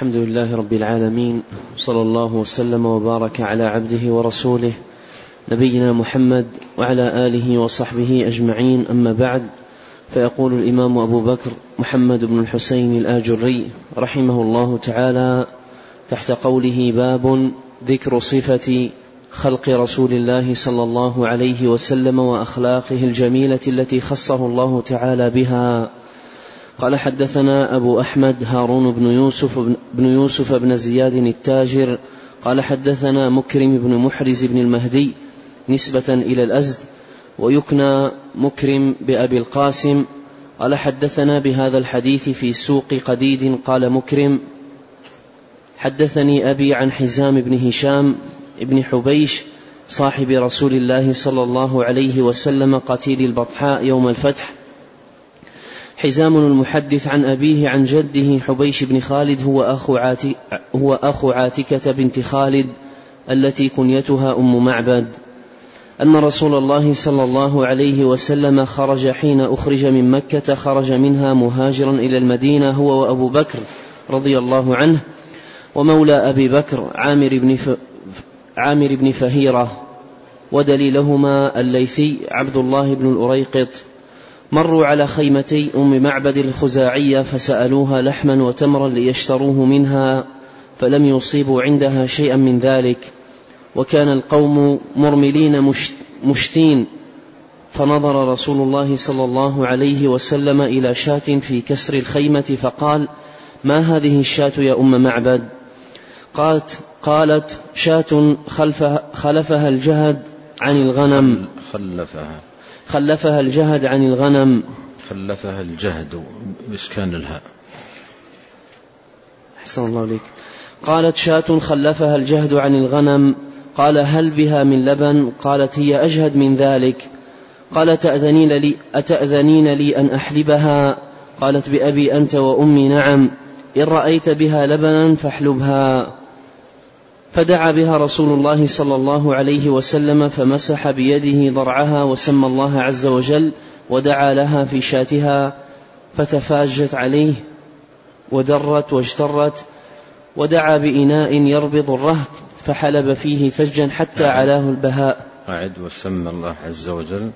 الحمد لله رب العالمين صلى الله وسلم وبارك على عبده ورسوله نبينا محمد وعلى آله وصحبه أجمعين أما بعد فيقول الإمام أبو بكر محمد بن الحسين الآجري رحمه الله تعالى تحت قوله باب ذكر صفة خلق رسول الله صلى الله عليه وسلم وأخلاقه الجميلة التي خصه الله تعالى بها. قال حدثنا أبو أحمد هارون بن يوسف بن يوسف بن زياد التاجر قال حدثنا مكرم بن محرز بن المهدي نسبة إلى الأزد ويكنى مكرم بأبي القاسم. قال حدثنا بهذا الحديث في سوق قديد قال مكرم حدثني أبي عن حزام بن هشام بن حبيش صاحب رسول الله صلى الله عليه وسلم قتيل البطحاء يوم الفتح. حزام المحدث عن أبيه عن جده حبيش بن خالد هو أخو, عاتي هو أخو عاتكة بنت خالد التي كنيتها أم معبد. أن رسول الله صلى الله عليه وسلم خرج حين أخرج من مكة خرج منها مهاجرا إلى المدينة هو وأبو بكر رضي الله عنه ومولى أبي بكر عامر بن ف... عامر بن فهيرة ودليلهما الليثي عبد الله بن الأريقط. مروا على خيمتي أم معبد الخزاعية فسألوها لحما وتمرا ليشتروه منها فلم يصيبوا عندها شيئا من ذلك. وكان القوم مرملين مشتين. فنظر رسول الله صلى الله عليه وسلم إلى شاة في كسر الخيمة فقال ما هذه الشاة يا أم معبد؟ قالت قالت شاة خلفها, الجهد عن الغنم. خلفها. خلفها الجهد عن الغنم. خلفها الجهد بإسكان الهاء. أحسن الله عليك. قالت شاة خلفها الجهد عن الغنم. قال هل بها من لبن؟ قالت هي أجهد من ذلك. قال تأذنين لي أتأذنين لي أن أحلبها؟ قالت بأبي أنت وأمي نعم. إن رأيت بها لبنا فاحلبها. فدعا بها رسول الله صلى الله عليه وسلم فمسح بيده ضرعها وسمى الله عز وجل ودعا لها في شاتها فتفاجت عليه ودرت واجترت ودعا بإناء يربض الرهط فحلب فيه ثجا حتى نعم. علاه البهاء أعد وسمى الله عز وجل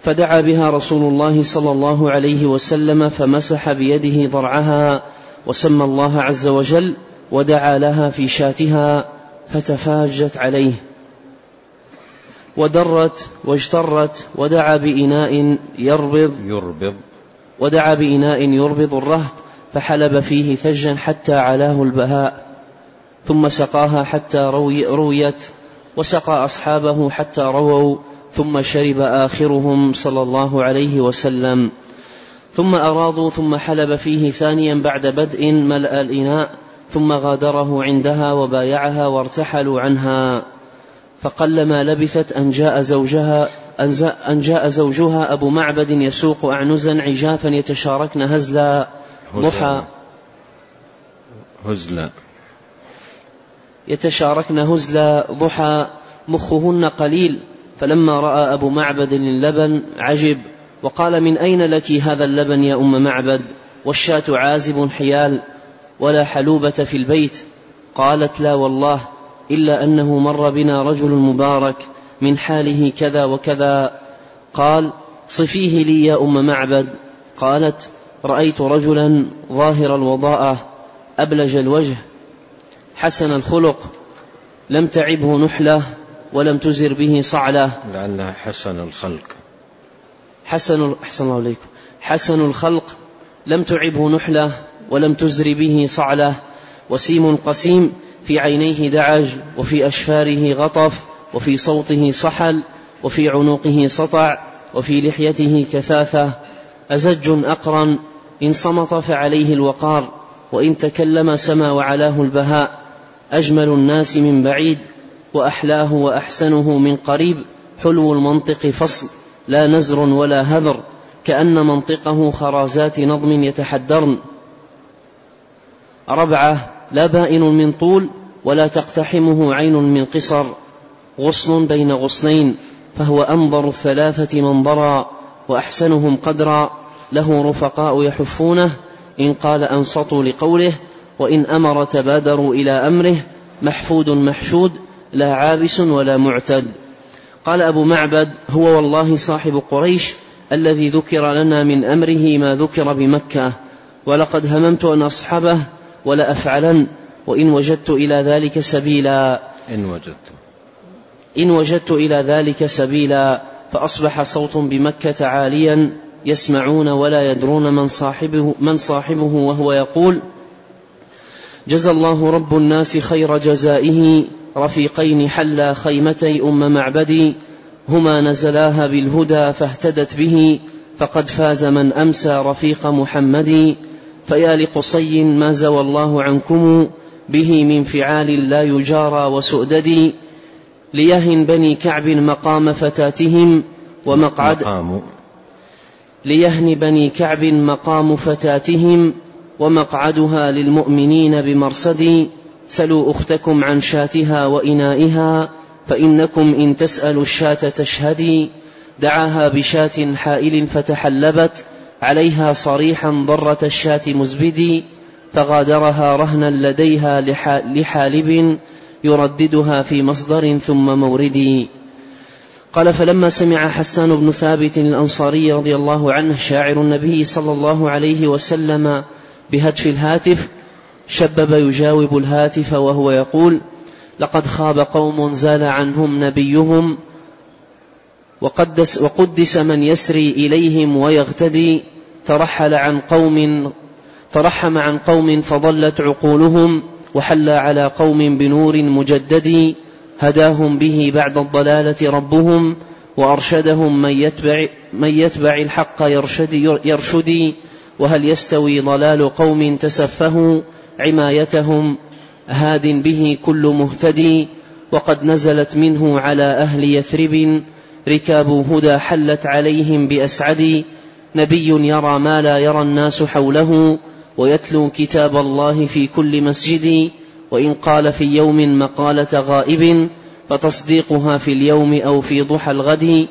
فدعا بها رسول الله صلى الله عليه وسلم فمسح بيده ضرعها وسمى الله عز وجل ودعا لها في شاتها فتفاجت عليه. ودرت واجترت ودعا بإناء يربض. يربض. ودعا بإناء يربض الرهط فحلب فيه ثجا حتى علاه البهاء. ثم سقاها حتى روي رويت وسقى أصحابه حتى رووا. ثم شرب آخرهم صلى الله عليه وسلم. ثم أراضوا ثم حلب فيه ثانيا بعد بدء ملأ الإناء. ثم غادره عندها وبايعها وارتحلوا عنها. فقلما لبثت أن جاء زوجها أن جاء زوجها أبو معبد يسوق أعنزا عجافا يتشاركن هزلا. ضحى. هزلا. يتشاركن هزلا. ضحى. مخهن قليل. فلما رأى أبو معبد اللبن عجب. وقال من أين لك هذا اللبن يا أم معبد؟ والشاة عازب حيال. ولا حلوبة في البيت. قالت لا والله إلا أنه مر بنا رجل مبارك من حاله كذا وكذا. قال صفيه لي يا أم معبد. قالت رأيت رجلا ظاهر الوضاءة أبلج الوجه حسن الخلق لم تعبه نحلة ولم تزر به صعلة. لعلها حسن الخلق. حسن أحسن الله عليكم. حسن الخلق لم تعبه نحلة ولم تزر به صعلة وسيم قسيم في عينيه دعج وفي أشفاره غطف وفي صوته صحل وفي عنقه سطع وفي لحيته كثافة أزج أقرن إن صمت فعليه الوقار وإن تكلم سما وعلاه البهاء. أجمل الناس من بعيد وأحلاه وأحسنه من قريب. حلو المنطق فصل لا نزر ولا هذر كأن منطقه خرازات نظم يتحدرن. ربعة لا بائن من طول ولا تقتحمه عين من قصر. غصن بين غصنين فهو أنظر الثلاثة منظرا وأحسنهم قدرا. له رفقاء يحفونه إن قال أنصتوا لقوله وإن أمر تبادروا إلى أمره. محفود محشود لا عابس ولا معتد. قال أبو معبد هو والله صاحب قريش الذي ذكر لنا من أمره ما ذكر بمكة. ولقد هممت أن أصحبه ولأفعلن وإن وجدت إلى ذلك سبيلا. إن وجدت. إن وجدت إلى ذلك سبيلا فأصبح صوت بمكة عاليا يسمعون ولا يدرون من صاحبه من صاحبه وهو يقول جزى الله رب الناس خير جزائه رفيقين حلا خيمتي أم معبدي هما نزلاها بالهدى فاهتدت به فقد فاز من أمسى رفيق محمد فيا لقصي ما زوى الله عنكم به من فعال لا يجارى وسؤدد ليهن بني كعب مقام فتاتهم ومقعد مقام. ليهن بني كعب مقام فتاتهم ومقعدها للمؤمنين بمرصد سلوا أختكم عن شاتها وإنائها فإنكم إن تسألوا الشاة تشهدي. دعاها بشاة حائل فتحلبت عليها صريحا ضرة الشاة مزبدي فغادرها رهنا لديها لحالب يرددها في مصدر ثم مورد. قال فلما سمع حسان بن ثابت الأنصاري رضي الله عنه شاعر النبي صلى الله عليه وسلم بهتف الهاتف شبب يجاوب الهاتف وهو يقول لقد خاب قوم زال عنهم نبيهم وقدس, وقدس من يسري إليهم ويغتدي ترحل عن قوم ترحم عن قوم فضلت عقولهم وحل على قوم بنور مجدد. هداهم به بعد الضلالة ربهم وأرشدهم من يتبع, من يتبع الحق يرشد, يرشدي وهل يستوي ضلال قوم تسفهوا عمايتهم هاد به كل مهتدي وقد نزلت منه على أهل يثرب ركاب هدى حلت عليهم بأسعد. نبي يرى ما لا يرى الناس حوله ويتلو كتاب الله في كل مسجد وإن قال في يوم مقالة غائب فتصديقها في اليوم أو في ضحى الغد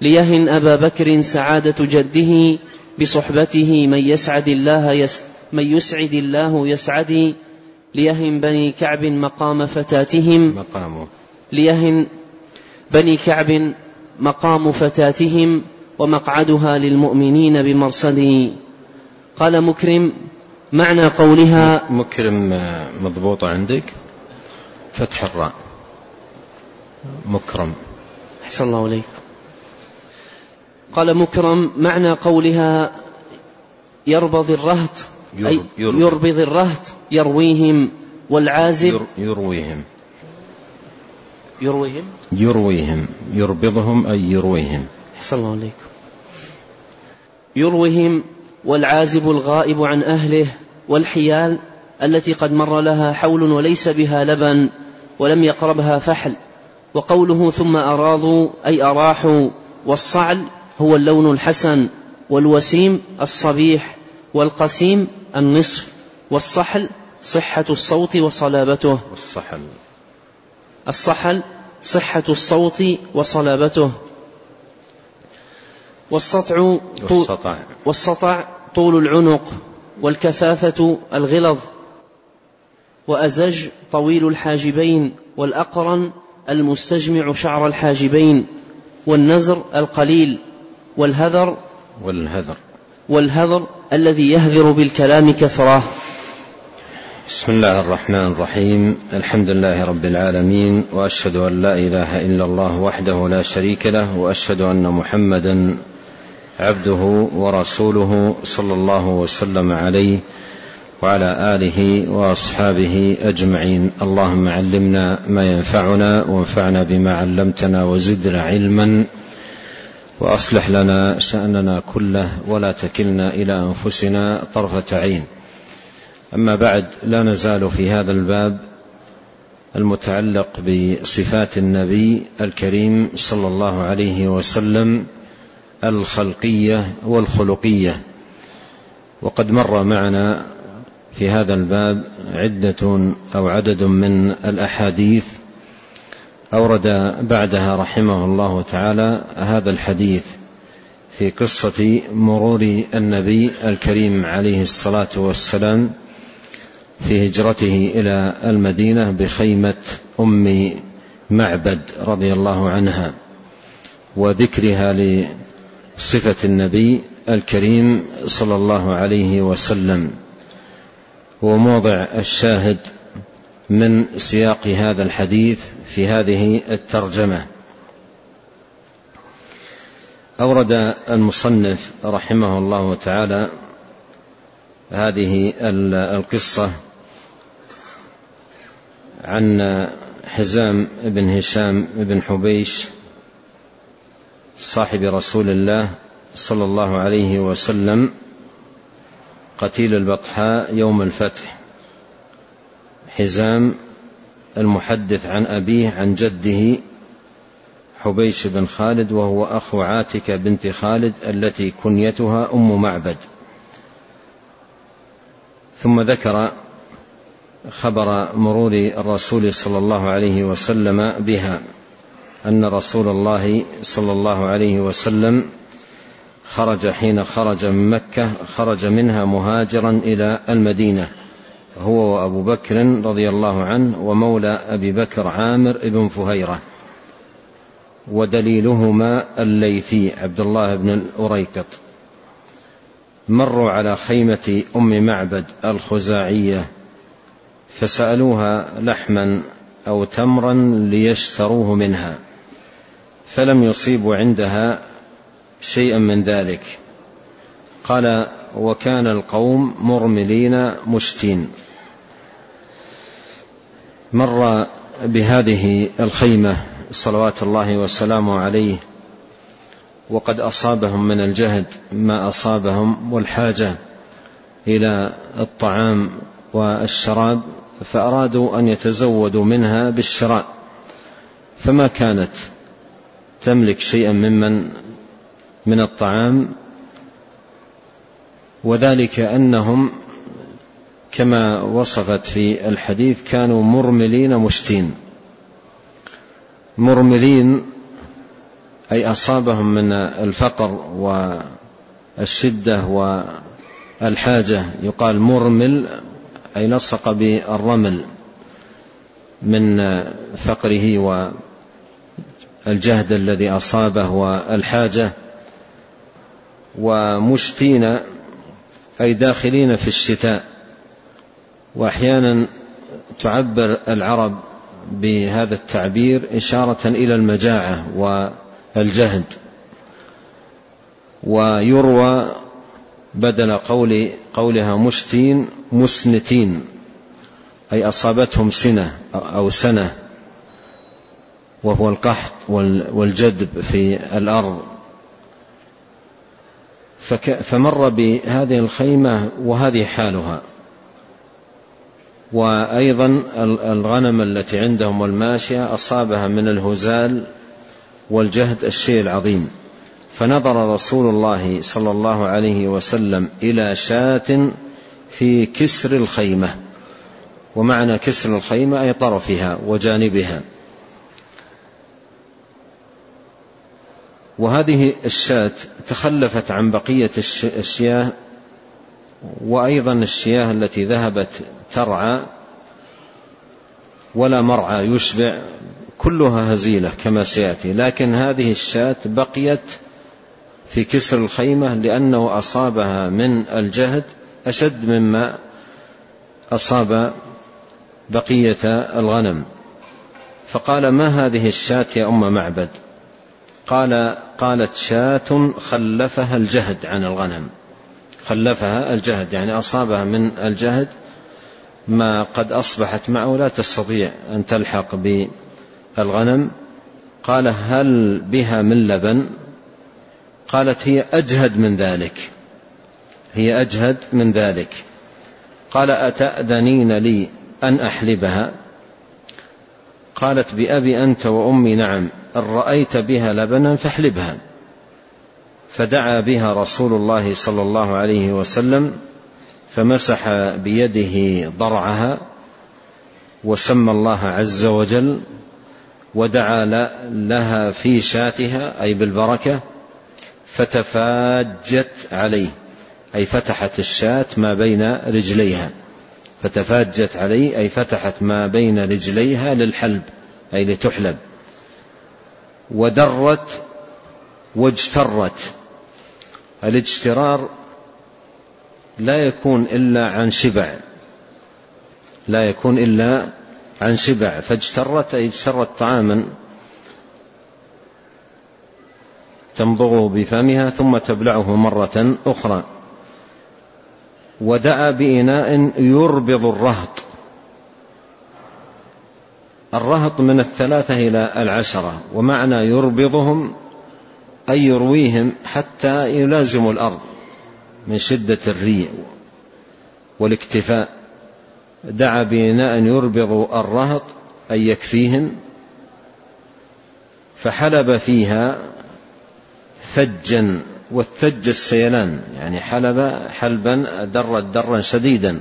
ليهن أبا بكر سعادة جده بصحبته من يسعد الله يس من يسعد الله يسعد ليهن بني كعب مقام فتاتهم مقامه. ليهن بني كعب مقام فتاتهم ومقعدها للمؤمنين بمرصد. قال مكرم معنى قولها مكرم مضبوط عندك. فتح الراء. مكرم. أحسن الله عليك قال مكرم معنى قولها يربض الرهط أي يربض. الرهط يرويهم والعازب يرويهم. يرويهم؟ يرويهم. يربضهم أي يرويهم. أحسن الله عليكم. يرويهم والعازب الغائب عن أهله والحيال التي قد مر لها حول وليس بها لبن ولم يقربها فحل. وقوله ثم أراضوا أي أراحوا والصعل هو اللون الحسن والوسيم الصبيح والقسيم النصف والصحل صحة الصوت وصلابته. والصحل. الصحل صحة الصوت وصلابته. والسطع والسطع. والسطع طول العنق والكثافة الغلظ وأزج طويل الحاجبين والأقرن المستجمع شعر الحاجبين والنزر القليل والهذر والهذر. والهذر الذي يهذر بالكلام كثرة. بسم الله الرحمن الرحيم. الحمد لله رب العالمين وأشهد أن لا إله إلا الله وحده لا شريك له وأشهد أن محمدا عبده ورسوله صلى الله وسلم عليه وعلى آله وأصحابه أجمعين. اللهم علمنا ما ينفعنا وانفعنا بما علمتنا وزدنا علما. وأصلح لنا شأننا كله ولا تكلنا إلى أنفسنا طرفة عين. أما بعد لا نزال في هذا الباب المتعلق بصفات النبي الكريم صلى الله عليه وسلم الخلقية والخلقية. وقد مر معنا في هذا الباب عدة أو عدد من الأحاديث أورد بعدها رحمه الله تعالى هذا الحديث في قصة مرور النبي الكريم عليه الصلاة والسلام في هجرته إلى المدينة بخيمة أم معبد رضي الله عنها وذكرها لصفة النبي الكريم صلى الله عليه وسلم. وموضع الشاهد من سياق هذا الحديث في هذه الترجمة. أورد المصنف رحمه الله تعالى هذه القصة عن حزام بن هشام بن حبيش صاحب رسول الله صلى الله عليه وسلم قتيل البطحاء يوم الفتح. حزام المحدث عن أبيه عن جده حبيش بن خالد وهو أخو عاتكة بنت خالد التي كنيتها أم معبد. ثم ذكر خبر مرور الرسول صلى الله عليه وسلم بها. أن رسول الله صلى الله عليه وسلم خرج حين خرج من مكة خرج منها مهاجرا إلى المدينة هو وأبو بكر رضي الله عنه ومولى أبي بكر عامر بن فهيرة. ودليلهما الليثي عبد الله بن الأريكط مروا على خيمة أم معبد الخزاعية فسألوها لحما أو تمرا ليشتروه منها. فلم يصيبوا عندها شيئا من ذلك. قال وكان القوم مرملين مشتين. مر بهذه الخيمة صلوات الله وسلامه عليه وقد أصابهم من الجهد ما أصابهم والحاجة إلى الطعام والشراب فأرادوا أن يتزودوا منها بالشراء. فما كانت تملك شيئا ممن من الطعام وذلك أنهم كما وصفت في الحديث كانوا مرملين مشتين. مرملين أي أصابهم من الفقر والشدة والحاجة يقال مرمل أي لصق بالرمل من فقره والجهد الذي أصابه والحاجة ومشتين أي داخلين في الشتاء. وأحيانا تعبر العرب بهذا التعبير إشارة إلى المجاعة والجهد. ويروى بدل قول قولها مشتين مسنتين أي أصابتهم سنة أو سنة. وهو القحط والجدب في الأرض. فمر بهذه الخيمة وهذه حالها. وأيضا الغنم التي عندهم والماشية أصابها من الهزال والجهد الشيء العظيم. فنظر رسول الله صلى الله عليه وسلم إلى شاة في كسر الخيمة. ومعنى كسر الخيمة أي طرفها وجانبها. وهذه الشاة تخلفت عن بقية الشياه وأيضا الشياه التي ذهبت ترعى ولا مرعى يشبع كلها هزيلة كما سيأتي. لكن هذه الشاة بقيت في كسر الخيمة لأنه أصابها من الجهد أشد مما أصاب بقية الغنم. فقال ما هذه الشاة يا أم معبد؟ قال قالت شاة خلفها الجهد عن الغنم. خلفها الجهد يعني أصابها من الجهد ما قد أصبحت معه لا تستطيع أن تلحق بالغنم. قال هل بها من لبن؟ قالت هي أجهد من ذلك. هي أجهد من ذلك. قال أتأذنين لي أن أحلبها؟ قالت بأبي أنت وأمي نعم إن رأيت بها لبنا فاحلبها. فدعا بها رسول الله صلى الله عليه وسلم فمسح بيده ضرعها وسمى الله عز وجل ودعا لها في شاتها أي بالبركة فتفاجت عليه. أي فتحت الشاة ما بين رجليها. فتفاجت عليه أي فتحت ما بين رجليها للحلب أي لتحلب. ودرت واجترت. الاجترار لا يكون إلا عن شبع. لا يكون إلا عن شبع. فاجترت أي اجترت طعاما تمضغه بفمها ثم تبلعه مرة أخرى. ودعا بإناء يربض الرهط. الرهط من الثلاثة إلى العشرة ومعنى يربضهم أي يرويهم حتى يلازموا الأرض من شدة الريع والاكتفاء. دعا بإناء يربض الرهط أي يكفيهم فحلب فيها ثجا. والثج السيلان يعني حلب حلبا درت درا شديدا.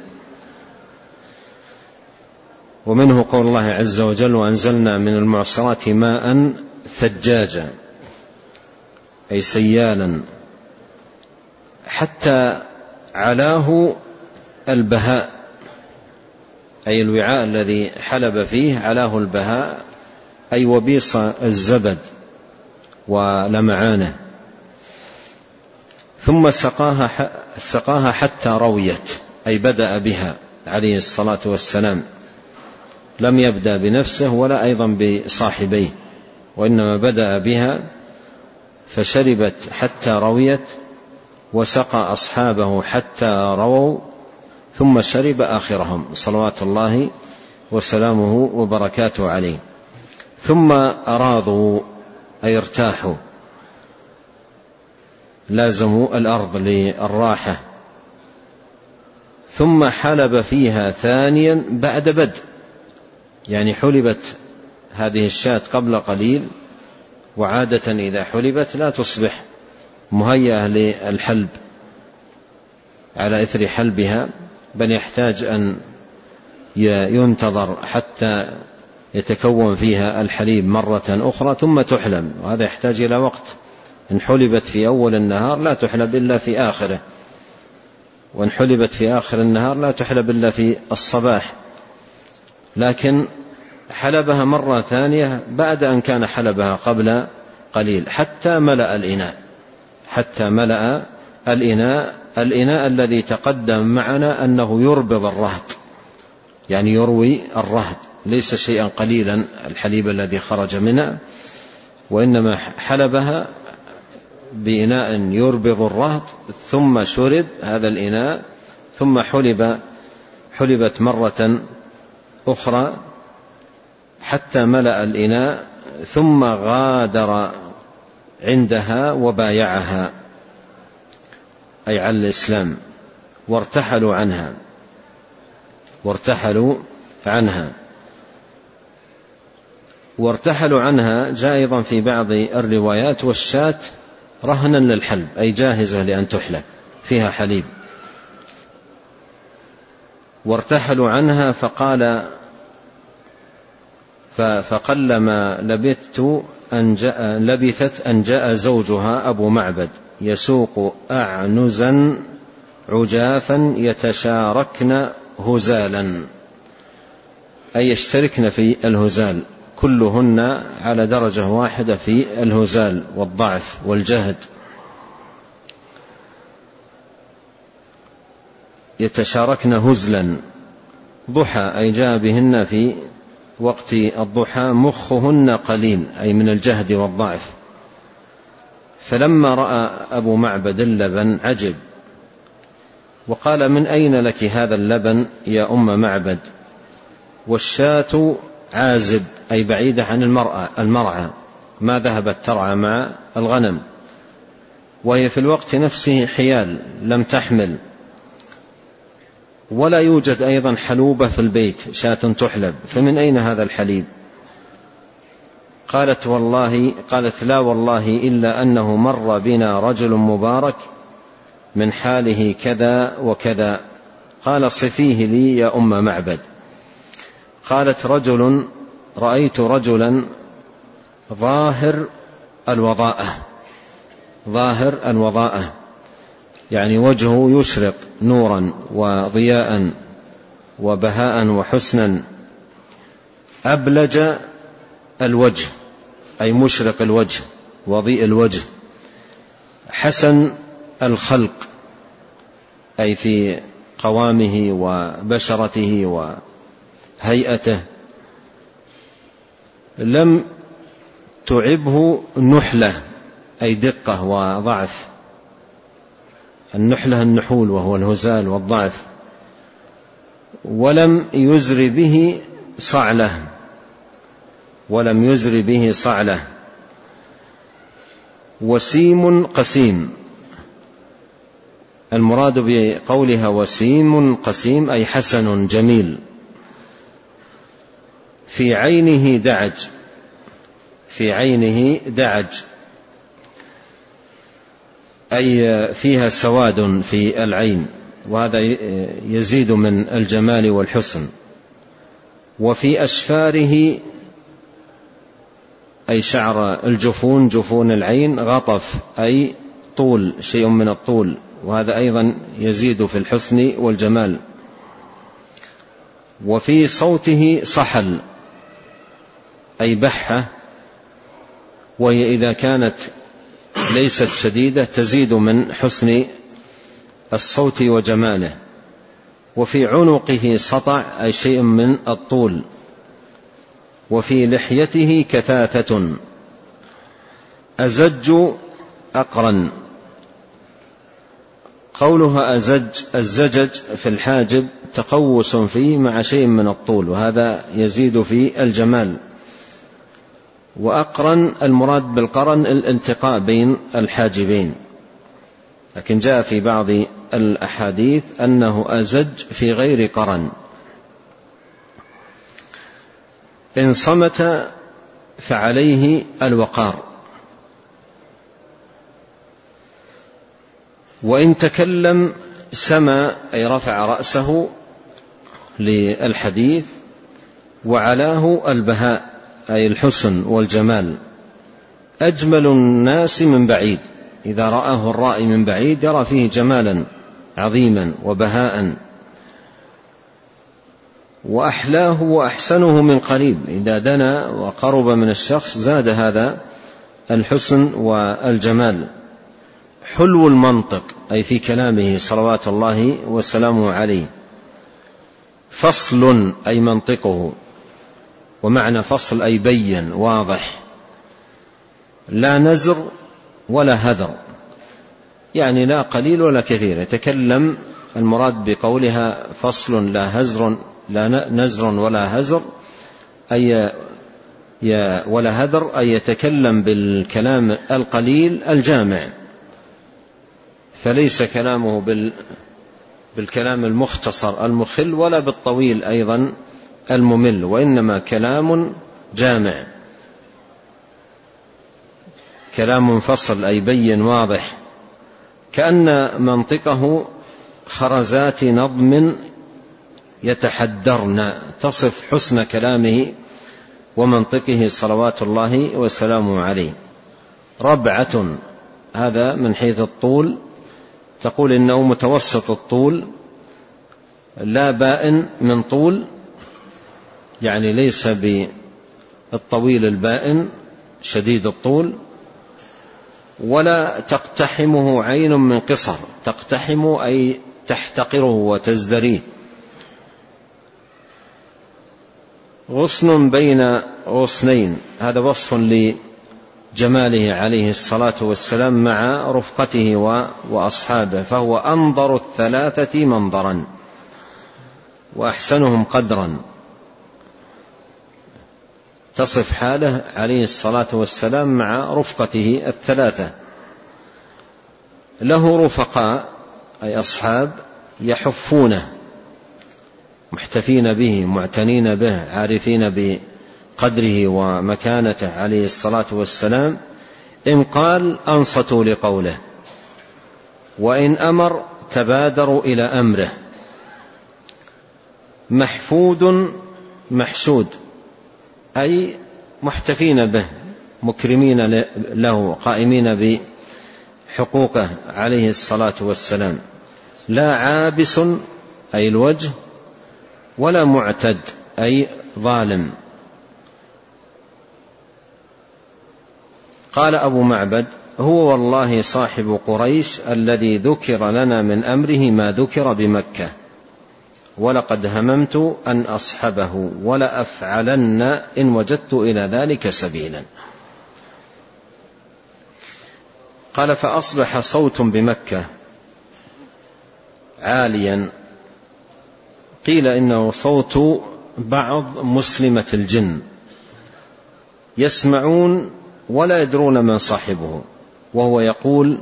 ومنه قول الله عز وجل وأنزلنا من المعصرات ماء ثجاجا أي سيالا حتى علاه البهاء أي الوعاء الذي حلب فيه علاه البهاء أي وبيص الزبد ولمعانه. ثم سقاها سقاها حتى رويت أي بدأ بها عليه الصلاة والسلام. لم يبدأ بنفسه ولا أيضا بصاحبيه وإنما بدأ بها فشربت حتى رويت وسقى أصحابه حتى رووا ثم شرب آخرهم. صلوات الله وسلامه وبركاته عليه. ثم أراضوا أي ارتاحوا. لازموا الأرض للراحة. ثم حلب فيها ثانيا بعد بدء. يعني حلبت هذه الشاة قبل قليل وعادة إذا حلبت لا تصبح مهيئة للحلب. على إثر حلبها بل يحتاج أن ينتظر حتى يتكون فيها الحليب مرة أخرى ثم تحلب وهذا يحتاج إلى وقت. إن حلبت في أول النهار لا تحلب إلا في آخره. وإن حلبت في آخر النهار لا تحلب إلا في الصباح. لكن حلبها مرة ثانية بعد أن كان حلبها قبل قليل حتى ملأ الإناء. حتى ملأ الإناء الإناء الذي تقدم معنا أنه يربض الرهط. يعني يروي الرهط. ليس شيئا قليلا الحليب الذي خرج منها وإنما حلبها بإناء يربض الرهط ثم شرب هذا الإناء ثم حلب حلبت مرة أخرى حتى ملأ الإناء ثم غادر عندها وبايعها أي على الإسلام. وارتحلوا عنها. وارتحلوا عنها. وارتحلوا عنها جاء أيضا في بعض الروايات والشاة رهنا للحلب أي جاهزة لأن تحلب فيها حليب. وارتحلوا عنها فقال فقلما لبثت أن جاء لبثت أن جاء زوجها أبو معبد يسوق أعنزا عجافا يتشاركن هزالا. أي يشتركن في الهزال. كلهن على درجة واحدة في الهزال والضعف والجهد. يتشاركن هزلا. ضحى أي جاء بهن في وقت الضحى مخهن قليل أي من الجهد والضعف. فلما رأى أبو معبد اللبن عجب. وقال من أين لك هذا اللبن يا أم معبد؟ والشاة عازب. أي بعيدة عن المرأة المرعى. ما ذهبت ترعى مع الغنم. وهي في الوقت نفسه حيال لم تحمل. ولا يوجد أيضا حلوبة في البيت شاة تحلب. فمن أين هذا الحليب؟ قالت والله قالت لا والله إلا أنه مر بنا رجل مبارك من حاله كذا وكذا. قال صفيه لي يا أم معبد. قالت رجل رأيت رجلا ظاهر الوضاءة ظاهر الوضاءة يعني وجهه يشرق نورا وضياء وبهاء وحسنا أبلج الوجه أي مشرق الوجه وضيء الوجه حسن الخلق أي في قوامه وبشرته وهيئته. لم تعبه نحلة أي دقة وضعف. النحلة النحول وهو الهزال والضعف. ولم يزر به صعلة. ولم يزر به صعلة. وسيم قسيم. المراد بقولها وسيم قسيم أي حسن جميل. في عينه دعج. في عينه دعج. أي فيها سواد في العين وهذا يزيد من الجمال والحسن. وفي أشفاره أي شعر الجفون جفون العين غطف أي طول شيء من الطول. وهذا أيضا يزيد في الحسن والجمال. وفي صوته صحل أي بحة وهي إذا كانت ليست شديدة تزيد من حسن الصوت وجماله. وفي عنقه سطع أي شيء من الطول. وفي لحيته كثاثة. أزج أقرن. قولها أزج الزجج في الحاجب تقوس فيه مع شيء من الطول وهذا يزيد في الجمال. وأقرن المراد بالقرن الالتقاء بين الحاجبين. لكن جاء في بعض الأحاديث أنه أزج في غير قرن. إن صمت فعليه الوقار. وإن تكلم سما أي رفع رأسه للحديث وعلاه البهاء. أي الحسن والجمال. أجمل الناس من بعيد. إذا رآه الرائي من بعيد يرى فيه جمالا عظيما وبهاء. وأحلاه وأحسنه من قريب. إذا دنا وقرب من الشخص زاد هذا الحسن والجمال. حلو المنطق أي في كلامه صلوات الله وسلامه عليه. فصل أي منطقه. ومعنى فصل أي بين واضح. لا نزر ولا هذر. يعني لا قليل ولا كثير. يتكلم المراد بقولها فصل لا هزر لا نزر ولا هزر أي ولا هذر أي يتكلم بالكلام القليل الجامع. فليس كلامه بال بالكلام المختصر المخل ولا بالطويل أيضا. الممل وإنما كلام جامع. كلام فصل أي بين واضح. كأن منطقه خرزات نظم يتحدرن تصف حسن كلامه ومنطقه صلوات الله وسلامه عليه. ربعة هذا من حيث الطول. تقول إنه متوسط الطول لا بائن من طول. يعني ليس بالطويل البائن شديد الطول ولا تقتحمه عين من قصر تقتحم أي تحتقره وتزدريه. غصن بين غصنين هذا وصف لجماله عليه الصلاة والسلام مع رفقته وأصحابه فهو أنظر الثلاثة منظرا وأحسنهم قدرا. تصف حاله عليه الصلاة والسلام مع رفقته الثلاثة. له رفقاء أي أصحاب يحفونه محتفين به معتنين به عارفين بقدره ومكانته عليه الصلاة والسلام. إن قال أنصتوا لقوله. وإن أمر تبادروا إلى أمره. محفود محشود أي محتفين به مكرمين له قائمين حقوقه عليه الصلاة والسلام. لا عابس أي الوجه ولا معتد أي ظالم. قال أبو معبد هو والله صاحب قريش الذي ذكر لنا من أمره ما ذكر بمكة. ولقد هممت أن أصحبه ولأفعلن إن وجدت إلى ذلك سبيلا. قال فأصبح صوت بمكة عاليا. قيل إنه صوت بعض مسلمة الجن. يسمعون ولا يدرون من صاحبه. وهو يقول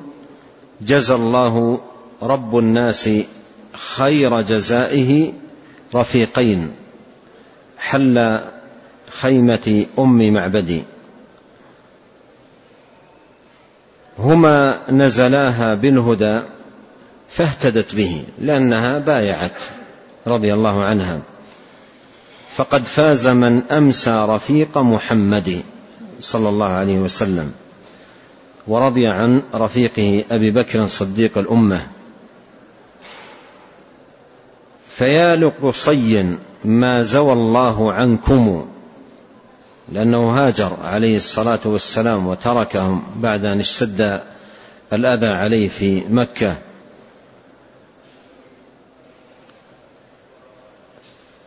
جزى الله رب الناس خير جزائه رفيقين. حل خيمة أم معبدي. هما نزلاها بالهدى فاهتدت به لأنها بايعت رضي الله عنها. فقد فاز من أمسى رفيق محمد صلى الله عليه وسلم ورضي عن رفيقه أبي بكر صديق الأمة. فيا لقصي ما زوى الله عنكم. لأنه هاجر عليه الصلاة والسلام وتركهم بعد أن اشتد الأذى عليه في مكة.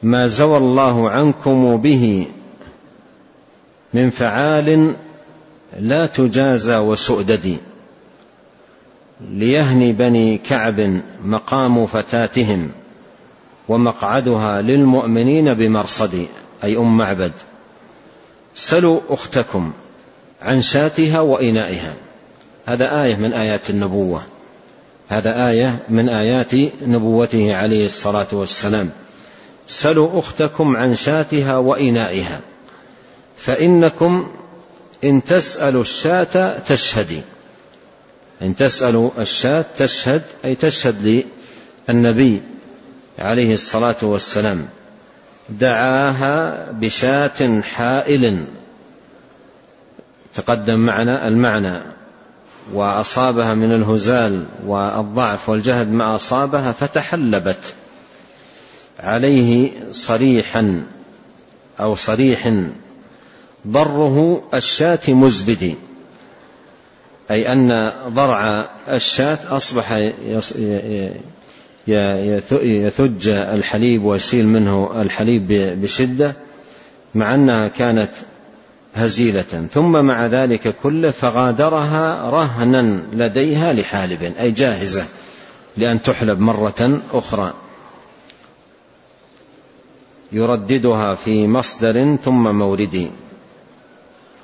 ما زوى الله عنكم به من فعال لا تجازى وسؤدد. ليهني بني كعب مقام فتاتهم. ومقعدها للمؤمنين بمرصد أي أم معبد. سلوا أختكم عن شاتها وإنائها. هذا آية من آيات النبوة. هذا آية من آيات نبوته عليه الصلاة والسلام. سلوا أختكم عن شاتها وإنائها. فإنكم إن تسألوا الشاة تشهدي إن تسألوا الشاة تشهد أي تشهد للنبي. عليه الصلاة والسلام دعاها بشاة حائل. تقدم معنا المعنى وأصابها من الهزال والضعف والجهد ما أصابها فتحلبت. عليه صريحا أو صريح ضره الشاة مزبد. أي أن ضرع الشاة أصبح يثج الحليب ويسيل منه الحليب بشدة مع أنها كانت هزيلة. ثم مع ذلك كله فغادرها رهنا لديها لحالب أي جاهزة لأن تحلب مرة أخرى. يرددها في مصدر ثم مورد.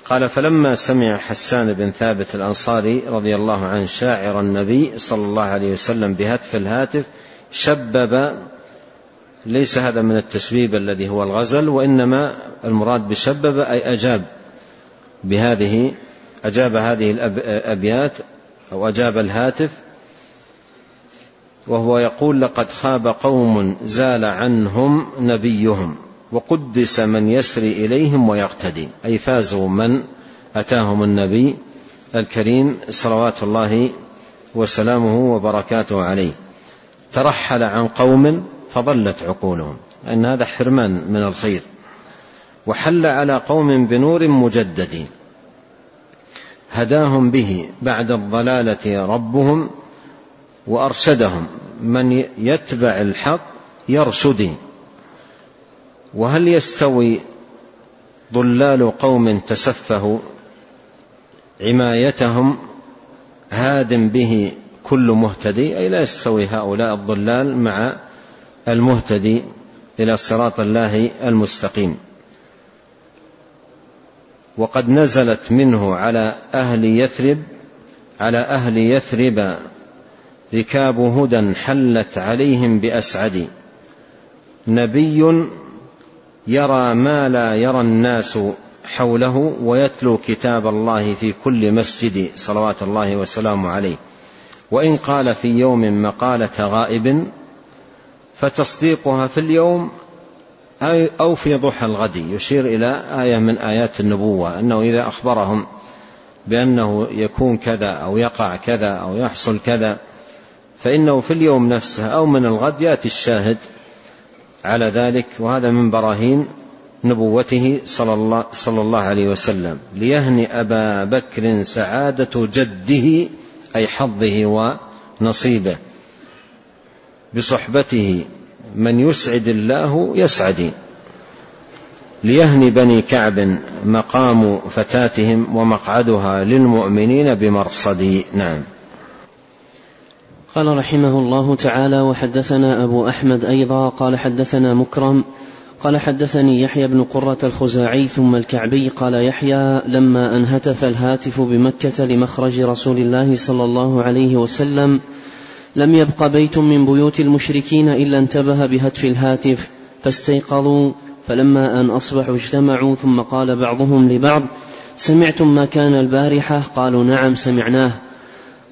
قال فلما سمع حسان بن ثابت الأنصاري رضي الله عنه شاعر النبي صلى الله عليه وسلم بهتف الهاتف شبب ليس هذا من التشبيب الذي هو الغزل وإنما المراد بشبب أي أجاب بهذه أجاب هذه الأبيات أو أجاب الهاتف وهو يقول لقد خاب قوم زال عنهم نبيهم وقدس من يسري إليهم ويقتدي أي فازوا من أتاهم النبي الكريم صلوات الله وسلامه وبركاته عليه. ترحل عن قوم فضلت عقولهم. أن هذا حرمان من الخير. وحل على قوم بنور مجدد هداهم به بعد الضلالة ربهم وأرشدهم. من يتبع الحق يرشد وهل يستوي ضلال قوم تسفهوا عمايتهم؟ هاد به كل مهتدي أي لا يستوي هؤلاء الضلال مع المهتدي إلى صراط الله المستقيم. وقد نزلت منه على أهل يثرب على أهل يثرب ركاب هدى حلت عليهم بأسعد. نبي يرى ما لا يرى الناس حوله ويتلو كتاب الله في كل مسجد صلوات الله وسلامه عليه. وإن قال في يوم مقالة غائب فتصديقها في اليوم أو في ضحى الغد يشير إلى آية من آيات النبوة أنه إذا أخبرهم بأنه يكون كذا أو يقع كذا أو يحصل كذا فإنه في اليوم نفسه أو من الغد يأتي الشاهد على ذلك وهذا من براهين نبوته صلى الله, صلى الله عليه وسلم ليهني أبا بكر سعادة جده أي حظه ونصيبه. بصحبته من يسعد الله يسعد. ليهني بني كعب مقام فتاتهم ومقعدها للمؤمنين بمرصد. نعم. قال رحمه الله تعالى وحدثنا أبو أحمد أيضا قال حدثنا مكرم قال حدثني يحيى بن قرة الخزاعي ثم الكعبي قال يحيى لما أنهتف الهاتف بمكة لمخرج رسول الله صلى الله عليه وسلم لم يبق بيت من بيوت المشركين إلا انتبه بهتف الهاتف فاستيقظوا فلما أن أصبحوا اجتمعوا ثم قال بعضهم لبعض سمعتم ما كان البارحة؟ قالوا نعم سمعناه.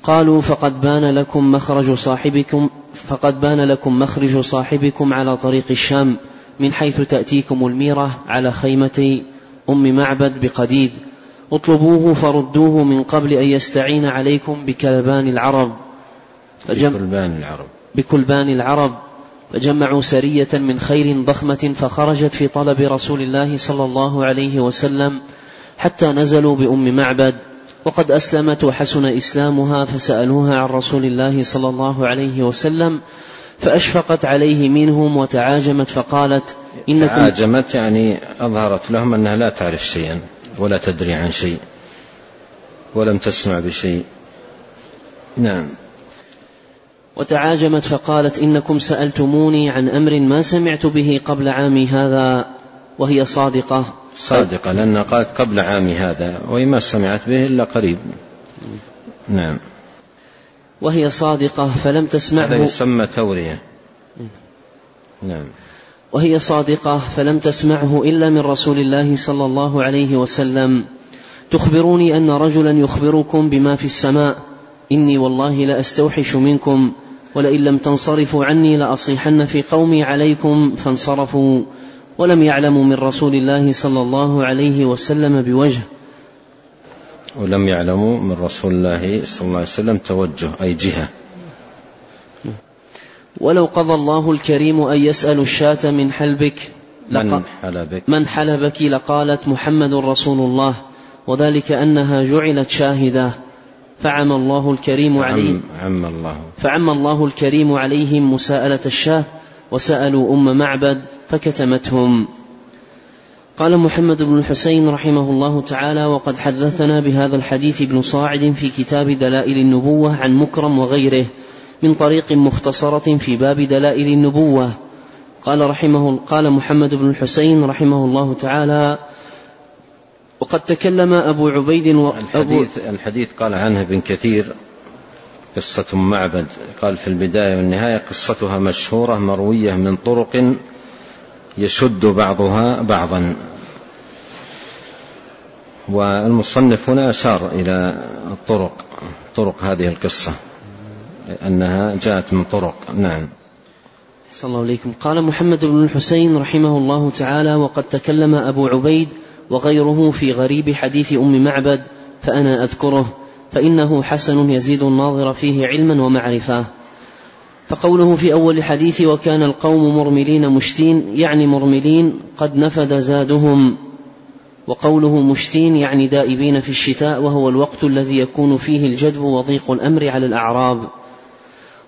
قالوا فقد بان لكم مخرج صاحبكم فقد بان لكم مخرج صاحبكم على طريق الشام. من حيث تأتيكم الميرة على خيمة أم معبد بقديد. اطلبوه فردوه من قبل أن يستعين عليكم بكلبان العرب. فجم بكلبان العرب. بكلبان العرب. فجمعوا سرية من خيل ضخمة فخرجت في طلب رسول الله صلى الله عليه وسلم حتى نزلوا بأم معبد. وقد أسلمت وحسن إسلامها فسألوها عن رسول الله صلى الله عليه وسلم فأشفقت عليه منهم وتعاجمت فقالت إنكم تعاجمت يعني أظهرت لهم أنها لا تعرف شيئا ولا تدري عن شيء ولم تسمع بشيء. نعم. وتعاجمت فقالت إنكم سألتموني عن أمر ما سمعت به قبل عامي هذا وهي صادقة. صادقة لأنها قالت قبل عامي هذا وهي ما سمعت به إلا قريب. نعم. وهي صادقة فلم تسمعه. هذا يسمى تورية. نعم. وهي صادقة فلم تسمعه إلا من رسول الله صلى الله عليه وسلم. تخبروني أن رجلا يخبركم بما في السماء. إني والله لأستوحش منكم. ولئن لم تنصرفوا عني لأصيحن في قومي عليكم فانصرفوا. ولم يعلموا من رسول الله صلى الله عليه وسلم بوجه. ولم يعلموا من رسول الله صلى الله عليه وسلم توجه أي جهة. ولو قضى الله الكريم أن يسأل الشاة من حلبك من حلبك؟ من حلبك لقالت محمد رسول الله وذلك أنها جعلت شاهدة. فعم الله الكريم عليهم. عم الله. فعم الله الكريم عليهم مساءلة الشاة وسألوا أم معبد فكتمتهم. قال محمد بن الحسين رحمه الله تعالى وقد حدثنا بهذا الحديث ابن صاعد في كتاب دلائل النبوة عن مكرم وغيره من طريق مختصرة في باب دلائل النبوة قال رحمه قال محمد بن الحسين رحمه الله تعالى وقد تكلم أبو عبيد و... الحديث, الحديث قال عنه ابن كثير قصة معبد قال في البداية والنهاية قصتها مشهورة مروية من طرق يشد بعضها بعضا. والمصنف هنا أشار إلى الطرق طرق هذه القصة أنها جاءت من طرق. نعم. صلى الله عليكم قال محمد بن الحسين رحمه الله تعالى وقد تكلم أبو عبيد وغيره في غريب حديث أم معبد فأنا أذكره فإنه حسن يزيد الناظر فيه علما ومعرفة فقوله في أول الحديث وكان القوم مرملين مشتين يعني مرملين قد نفد زادهم. وقوله مشتين يعني دائبين في الشتاء وهو الوقت الذي يكون فيه الجدب وضيق الأمر على الأعراب.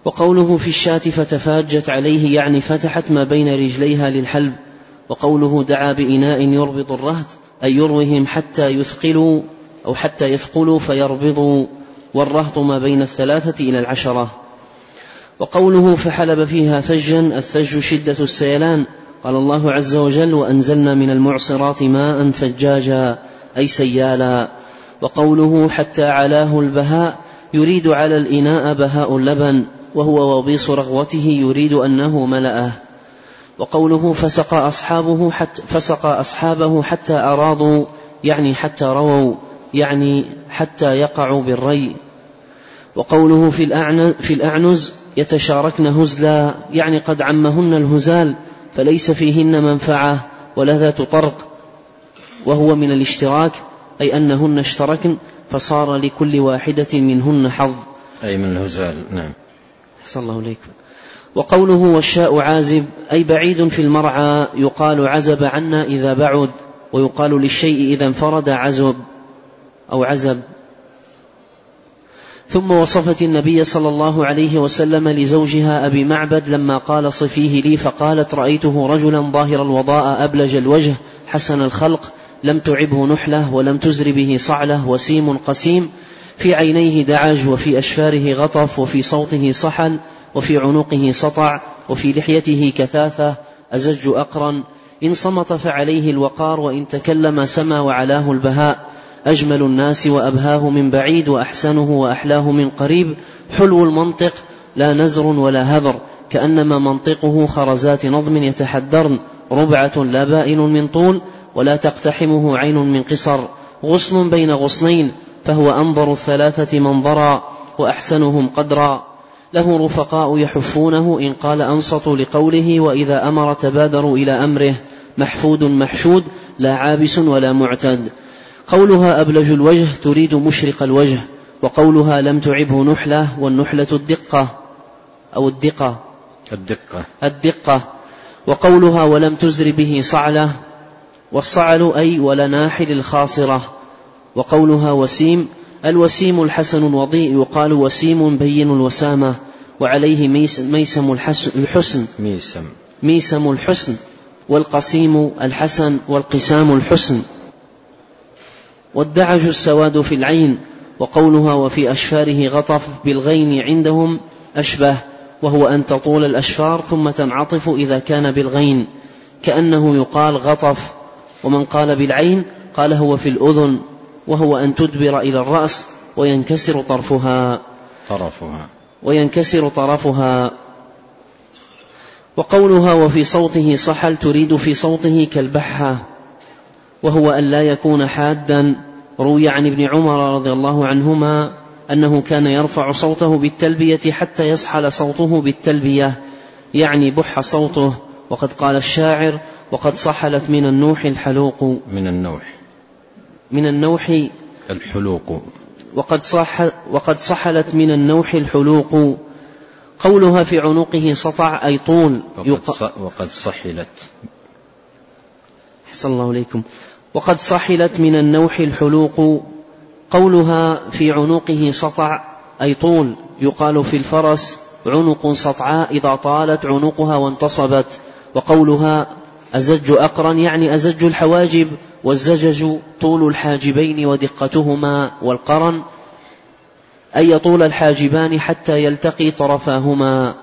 وقوله في الشاة فتفاجت عليه يعني فتحت ما بين رجليها للحلب. وقوله دعا بإناء يربط الرهط أي يروهم حتى يثقلوا أو حتى يثقلوا فيربضوا. والرهط ما بين الثلاثة إلى العشرة. وقوله فحلب فيها ثجا الثج شدة السيلان. قال الله عز وجل وأنزلنا من المعصرات ماء ثجاجا أي سيالا. وقوله حتى علاه البهاء يريد على الإناء بهاء اللبن وهو وبيص رغوته يريد أنه ملأه. وقوله فسقى أصحابه حتى فسقى أصحابه حتى أراضوا يعني حتى رووا يعني حتى يقعوا بالري. وقوله في الأعنز, في الأعنز يتشاركن هزلا يعني قد عمهن الهزال فليس فيهن منفعة ولا ذات طرق. وهو من الاشتراك أي أنهن اشتركن فصار لكل واحدة منهن حظ. أي من الهزال نعم. أحسن الله إليكم وقوله والشاء عازب أي بعيد في المرعى يقال عزب عنا إذا بعد ويقال للشيء إذا انفرد عزب أو عزب. ثم وصفت النبي صلى الله عليه وسلم لزوجها أبي معبد لما قال صفيه لي فقالت رأيته رجلا ظاهر الوضاء أبلج الوجه حسن الخلق لم تعبه نحلة ولم تزر به صعلة وسيم قسيم في عينيه دعج وفي أشفاره غطف وفي صوته صحل وفي عنقه سطع وفي لحيته كثاثة أزج أقرن إن صمت فعليه الوقار وإن تكلم سما وعلاه البهاء. أجمل الناس وأبهاه من بعيد وأحسنه وأحلاه من قريب حلو المنطق لا نزر ولا هذر كأنما منطقه خرزات نظم يتحدرن ربعة لا بائن من طول ولا تقتحمه عين من قصر غصن بين غصنين فهو أنظر الثلاثة منظرا وأحسنهم قدرا. له رفقاء يحفونه إن قال أنصتوا لقوله وإذا أمر تبادروا إلى أمره محفود محشود لا عابس ولا معتد. قولها أبلج الوجه تريد مشرق الوجه وقولها لم تعبه نحلة والنحلة الدقة أو الدقة. الدقة. الدقة. وقولها ولم تزر به صعلة والصعل أي ولناحل الخاصرة. وقولها وسيم الوسيم الحسن الوضيء يقال وسيم بين الوسامة وعليه ميسم الحسن. ميسم. ميسم الحسن والقسيم الحسن والقسام الحسن. والدعج السواد في العين وقولها وفي أشفاره غطف بالغين عندهم أشبه وهو أن تطول الأشفار ثم تنعطف إذا كان بالغين كأنه يقال غطف ومن قال بالعين قال هو في الأذن وهو أن تدبر إلى الرأس وينكسر طرفها. طرفها. وينكسر طرفها. وقولها وفي صوته صحل تريد في صوته كالبحة. وهو أن لا يكون حادا. روي عن ابن عمر رضي الله عنهما أنه كان يرفع صوته بالتلبية حتى يصحل صوته بالتلبية يعني بح صوته. وقد قال الشاعر وقد صحلت من النوح الحلوق. من النوح. من النوح الحلوق. وقد صح وقد صحلت من النوح الحلوق. قولها في عنقه سطع أي طول وقد, وقد صحلت. أحسن الله إليكم. وقد صحلت من النوح الحلوق قولها في عنقه سطع أي طول يقال في الفرس عنق سطعاء إذا طالت عنقها وانتصبت وقولها أزج أقرا يعني أزج الحواجب والزجج طول الحاجبين ودقتهما والقرن أي طول الحاجبان حتى يلتقي طرفاهما.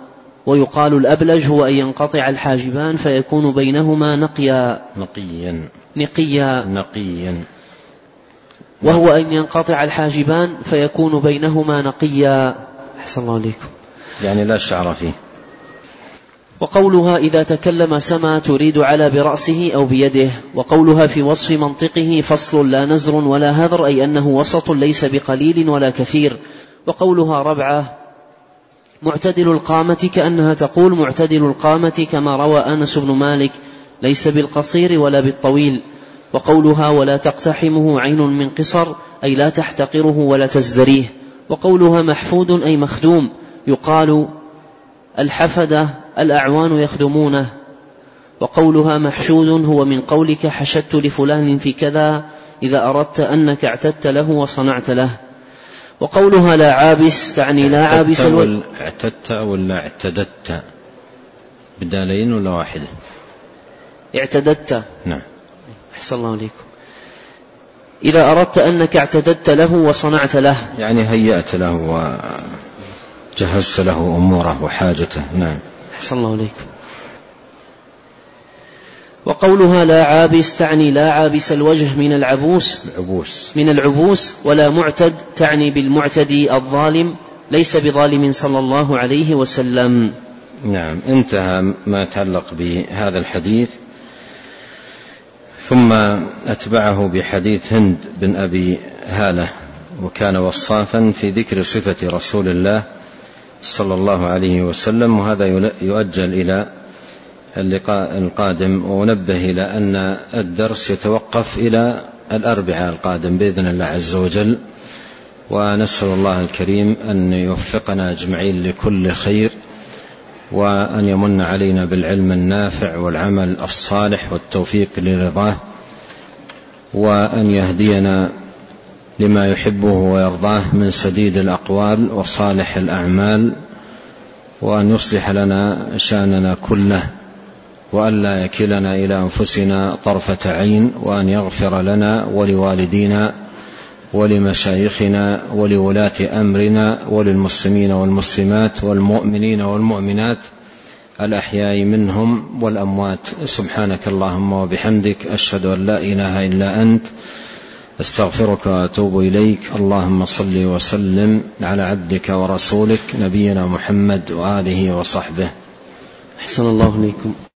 ويقال الأبلج هو أن ينقطع الحاجبان فيكون بينهما نقيا. نقيا. نقيا. نقيا. وهو أن ينقطع الحاجبان فيكون بينهما نقيا. أحسن الله عليكم. يعني لا شعر فيه. وقولها إذا تكلم سما تريد على برأسه أو بيده. وقولها في وصف منطقه فصل لا نزر ولا هذر أي أنه وسط ليس بقليل ولا كثير. وقولها ربعة معتدل القامة كأنها تقول معتدل القامة كما روى أنس بن مالك ليس بالقصير ولا بالطويل. وقولها ولا تقتحمه عين من قصر أي لا تحتقره ولا تزدريه. وقولها محفود أي مخدوم. يقال الحفدة الأعوان يخدمونه. وقولها محشود هو من قولك حشدت لفلان في كذا إذا أردت أنك اعتدت له وصنعت له. وقولها لا عابس تعني لا عابس الوجه اعتدت ولا اعتددت. بدالين ولا واحدة؟ اعتددت. نعم. أحسن الله عليكم. إذا أردت أنك اعتددت له وصنعت له. يعني هيأت له وجهزت له أموره وحاجته. نعم. أحسن الله عليكم. وقولها لا عابس تعني لا عابس الوجه من العبوس العبوس. من العبوس ولا معتد تعني بالمعتدي الظالم ليس بظالم صلى الله عليه وسلم. نعم انتهى ما يتعلق بهذا الحديث. ثم أتبعه بحديث هند بن أبي هالة وكان وصافا في ذكر صفة رسول الله صلى الله عليه وسلم وهذا يؤجل إلى اللقاء القادم ونبه إلى أن الدرس يتوقف إلى الأربعاء القادم بإذن الله عز وجل. ونسأل الله الكريم أن يوفقنا أجمعين لكل خير وأن يمن علينا بالعلم النافع والعمل الصالح والتوفيق لرضاه وأن يهدينا لما يحبه ويرضاه من سديد الأقوال وصالح الأعمال وأن يصلح لنا شأننا كله. وألا يكلنا إلى أنفسنا طرفة عين وأن يغفر لنا ولوالدينا ولمشايخنا ولولاة أمرنا وللمسلمين والمسلمات والمؤمنين والمؤمنات الأحياء منهم والأموات. سبحانك اللهم وبحمدك أشهد أن لا إله إلا أنت أستغفرك وأتوب إليك. اللهم صل وسلم على عبدك ورسولك نبينا محمد وآله وصحبه. أحسن الله إليكم.